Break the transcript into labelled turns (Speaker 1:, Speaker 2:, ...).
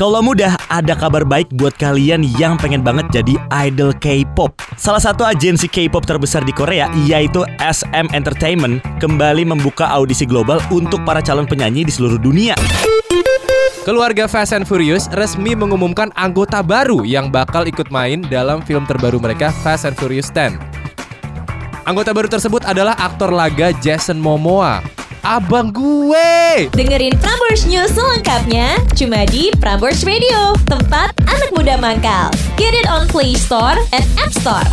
Speaker 1: Kalau mudah, ada kabar baik buat kalian yang pengen banget jadi idol K-pop. Salah satu agensi K-pop terbesar di Korea, yaitu SM Entertainment, kembali membuka audisi global untuk para calon penyanyi di seluruh dunia.
Speaker 2: Keluarga Fast and Furious resmi mengumumkan anggota baru yang bakal ikut main dalam film terbaru mereka Fast and Furious 10. Anggota baru tersebut adalah aktor laga Jason Momoa. Abang gue!
Speaker 3: Dengerin Prambors News selengkapnya cuma di Prambors Radio, tempat anak muda mangkal. Get it on Play Store and App Store.